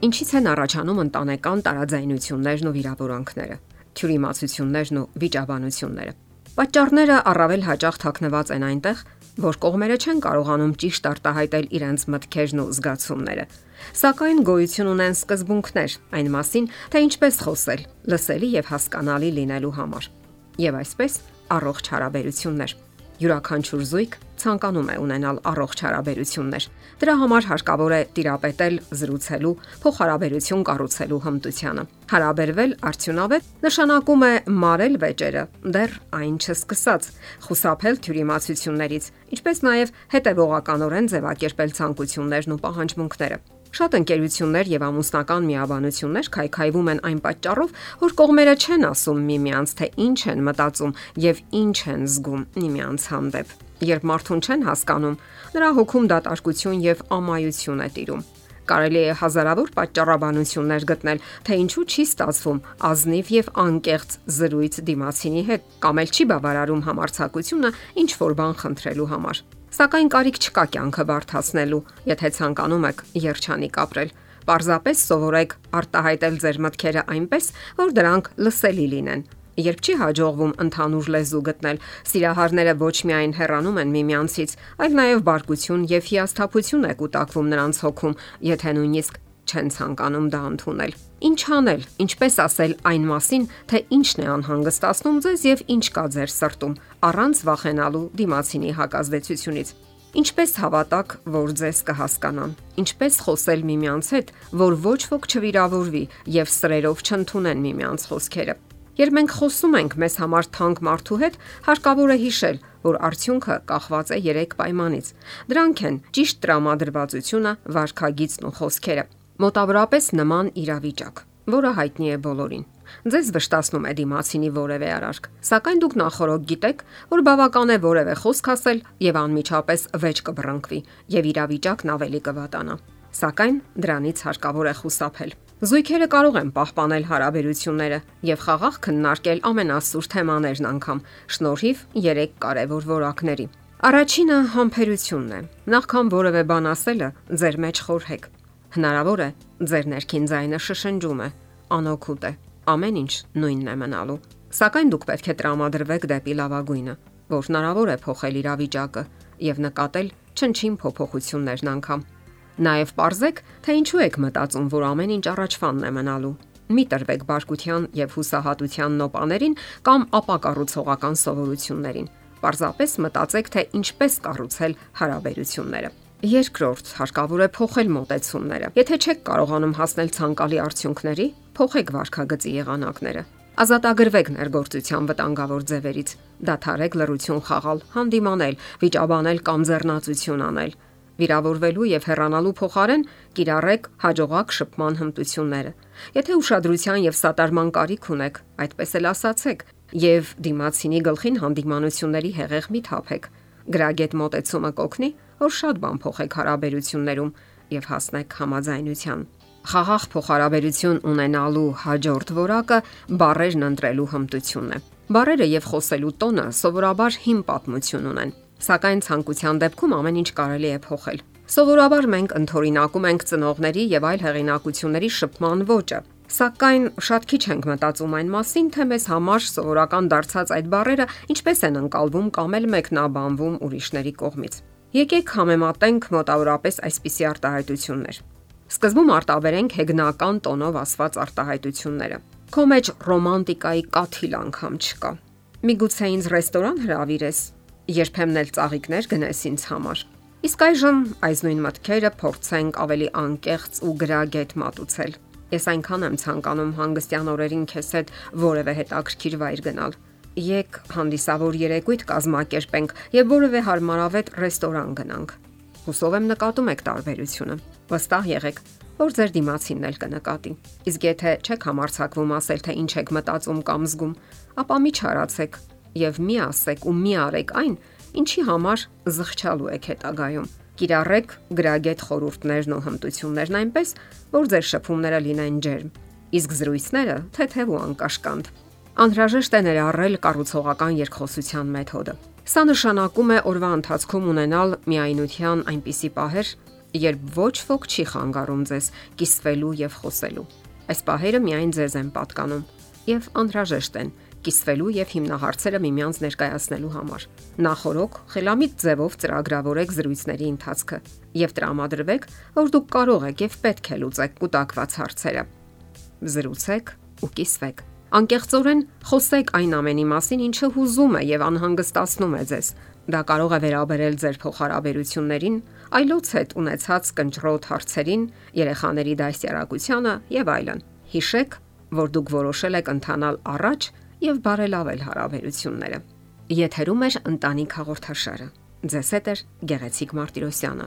Ինչից են առաջանում ընտանեկան տարաձայնություններն ու վիրավորանքները, թյուրիմացություններն ու վիճաբանությունները։ Պատճառները առավել հաճախ թաքնված են այնտեղ, որ կողմերը չեն կարողանում ճիշտ արտահայտել իրենց մտքերն ու զգացումները։ Սակայն գոյություն ունեն սկզբունքներ այն մասին, թե ինչպես խոսել, լսելի եւ հասկանալի լինելու համար։ Եվ այսպես առողջ հարաբերություններ Յուրաքանչյուր զույգ ցանկանում է ունենալ առողջ հարաբերություններ։ Դրա համար հարկավոր է տիրապետել զրուցելու, փոխհարաբերություն կառուցելու հմտությանը։ Հարաբերվել արդյունավետ նշանակում է մարել վեճերը, դեռ այն չսկսած, խուսափել թյուրիմացություններից, ինչպես նաև հետևողականորեն ձևակերպել ցանկություններն ու պահանջմունքները։ Շատ ընկերություններ եւ ամուսնական միաբանություններ քայքայվում են այն պատճառով, որ կողմերը չեն ասում միմյանց, թե ինչ են մտածում եւ ինչ են զգում միմյանց հանդեպ։ Երբ մարդուն չեն հասկանում, նրա հոգում դատարկություն եւ ամայություն է տիրում։ Կարելի է հազարավոր պատճառաբանություններ գտնել, թե ինչու չի ստացվում ազնիվ եւ անկեղծ զրույց դիմացինի հետ, կամ էլ չի բավարարում համարցակությունը ինչ որ բան խնդրելու համար։ Սակայն կարիք չկա կյանքը բարթացնելու, եթե ցանկանում եք երջանիկ ապրել։ Պարզապես սովորեք արտահայտել ձեր մտքերը այնպես, որ դրանք լսելի լինեն։ Երբ չի հաջողվում ընդհանուր լեզու գտնել, սիրահարները ոչ միայն հեռանում են միմյանցից, այլ նաև բարկություն եւ հիասթափություն է կուտակվում նրանց հոգում, եթե նույնիսկ չեն ցանկանում դա ընդունել։ Ինչ անել, ինչպես ասել այն մասին, թե ինչն է անհանգստացնում ձեզ եւ ինչ կա ձեր սրտում, առանց վախենալու դիմացինի հակազդեցությունից։ Ինչպես հավատակ, որ ձեզ կհասկանան։ Ինչպես խոսել միմյանց հետ, որ ոչ ոք չվիրավորվի եւ սրերով չընդունեն միմյանց խոսքերը։ Երբ մենք խոսում ենք մեզ համար թանկ մարդու հետ, հարկավոր է հիշել, որ արդյունքը կախված է 3 պայմանից։ Դրանք են ճիշտ տրամադրվածությունը, վարքագիծն ու խոսքերը մոտավորապես նման իրավիճակ, որը հայտնի է բոլորին։ Ձեզ վշտացնում է դիմացինի որևէ արարք, սակայն դուք նախորոք գիտեք, որ բավական է որևէ խոսք ասել եւ անմիջապես վեճ կբռնկվի եւ իրավիճակն ավելի կվատանա։ Սակայն դրանից հարկավոր է խուսափել։ Զույգերը կարող են պահպանել հարաբերությունները եւ խաղաղ քննարկել ամենասուր թեմաներն անգամ, շնորհիվ 3 կարևոր որակների։ Առաջինը համբերությունն է։ Նախքան որևէ բան ասելը, ձեր մեջ խորհեք Հնարավոր է ձեր ներքին ձայնը շշնջում է, անօգուտ է, ամեն ինչ նույնն է մնալու։ Սակայն դուք պետք է տրամադրվեք դեպի լավագույնը, որ հնարավոր է փոխել իրավիճակը եւ նկատել չնչին փոփոխություններն անգամ։ Նաեւ parzեք, թե ինչու եք մտածում, որ ամեն ինչ առաջվանն է մնալու։ Մի տրվեք բարկության եւ հուսահատության նոպաներին կամ ապակառուցողական սովորություններին։ Պարզապես մտածեք, թե ինչպես կառուցել հարաբերությունները։ Երկրորդ, հարկավոր է փոխել մոտեցումները։ Եթե չեք կարողանում հասնել ցանկալի արդյունքների, փոխեք վարքագծի եղանակները։ Ազատագրվեք ներգործության վտանգավոր ձևերից։ Դադարեք լրություն խաղալ, հանդիմանել, վիճաբանել կամ ձեռնացություն անել։ Վիրավորվելու եւ հեռանալու փոխարեն կիրառեք հաջողակ շփման հմտությունները։ Եթե ուշադրության եւ սատարման կարիք ունեք, այդպես էլ ասացեք, եւ դիմացինի գլխին հանդիմանությունների հեղեղ մի թափեք Գրագետ մոտեցումը կօգնի, որ շատ բան փոխեք հարաբերություններում եւ հասնեք համաձայնության։ Խաղաղ փոխհարաբերություն ունենալու հաջորդ որակը բարերն ընտրելու հմտությունն է։ Բարերը եւ խոսելու տոնը սովորաբար հիմ պատմություն ունեն, սակայն ցանկության դեպքում ամեն ինչ կարելի է փոխել։ Սովորաբար մենք ընթորինակում ենք ծնողների եւ այլ հեղինակությունների շփման ոճը, Սակայն շատ քիչ ենք մտածում այն մասին, թե մեզ համար սովորական դարձած այդ բարերը ինչպես են ընկալվում կամ էլ մեկնաբանվում ուրիշների կողմից։ Եկեք համեմատենք մոտավորապես այսպիսի արտահայտություններ։ Սկզբում արտաբերենք հեգնական տոնով ասված արտահայտությունները։ Քո մեջ ռոմանտիկայի կաթիլ անգամ չկա։ Միգուցե ինձ ռեստորան հրավիրես, երբեմն էլ ծաղիկներ գնես ինձ համար։ Իսկ այժմ այս նույն մտքերը փորձենք ավելի անկեղծ ու գրագետ մատուցել Ես այնքան եմ ցանկանում հանգստյան օրերին քեզ հետ որևէ հետաքրքիր վայր գնալ։ Եկ հանդիսավոր երեկույթ կազմակերպենք եւ որևէ հարմարավետ ռեստորան գնանք։ Հուսով եմ նկատում եք տարբերությունը։ Վստահ եղեք, որ ձեր դիմացինն էլ կնկատի։ Իսկ եթե չեք համարցակվում ասել թե ինչ եք մտածում կամ զգում, ապա մի չարացեք եւ մի ասեք ու մի արեք այն, ինչի համար զղջալու եք հետագայում Կիրառեք գրագետ խորհուրդներն ու հմտություններն այնպես, որ ձեր շփումները լինեն ջերմ, իսկ զրույցները թեթև ու անկաշկանդ։ Անհրաժեշտ է ներառել կառուցողական երկխոսության մեթոդը։ Սա նշանակում է օրվա ընթացքում ունենալ միայնության այնպիսի պահեր, երբ ոչ ոք չի խանգարում ձեզ կիսվելու եւ խոսելու։ Այս պահերը միայն ձեզ են պատկանում եւ անհրաժեշտ են կիսվելու եւ հիմնահարցերը միմյանց ներկայացնելու համար։ Նախորոք խելամիտ ձևով ծրագրավորեք զրույցների ընթացքը եւ տրամադրվեք, որ դուք կարող եք եւ պետք է լուծեք կուտակված հարցերը։ Զրուցեք ու կիսվեք։ Անկեղծորեն խոսեք այն ամենի մասին, ինչը հուզում է եւ անհանգստացնում է ձեզ։ Դա կարող է վերաբերել ձեր փոխհարաբերություններին, այլոց հետ ունեցած կնճռոտ հարցերին, երեխաների դասյարակությանը եւ այլն։ Հիշեք, որ դուք որոշել եք ընթանալ առաջ եւ բարելավել հարաբերությունները։ Եթերում է ընտանիք հաղորդաշարը։ Ձեզ հետ է Գեղեցիկ Մարտիրոսյանը։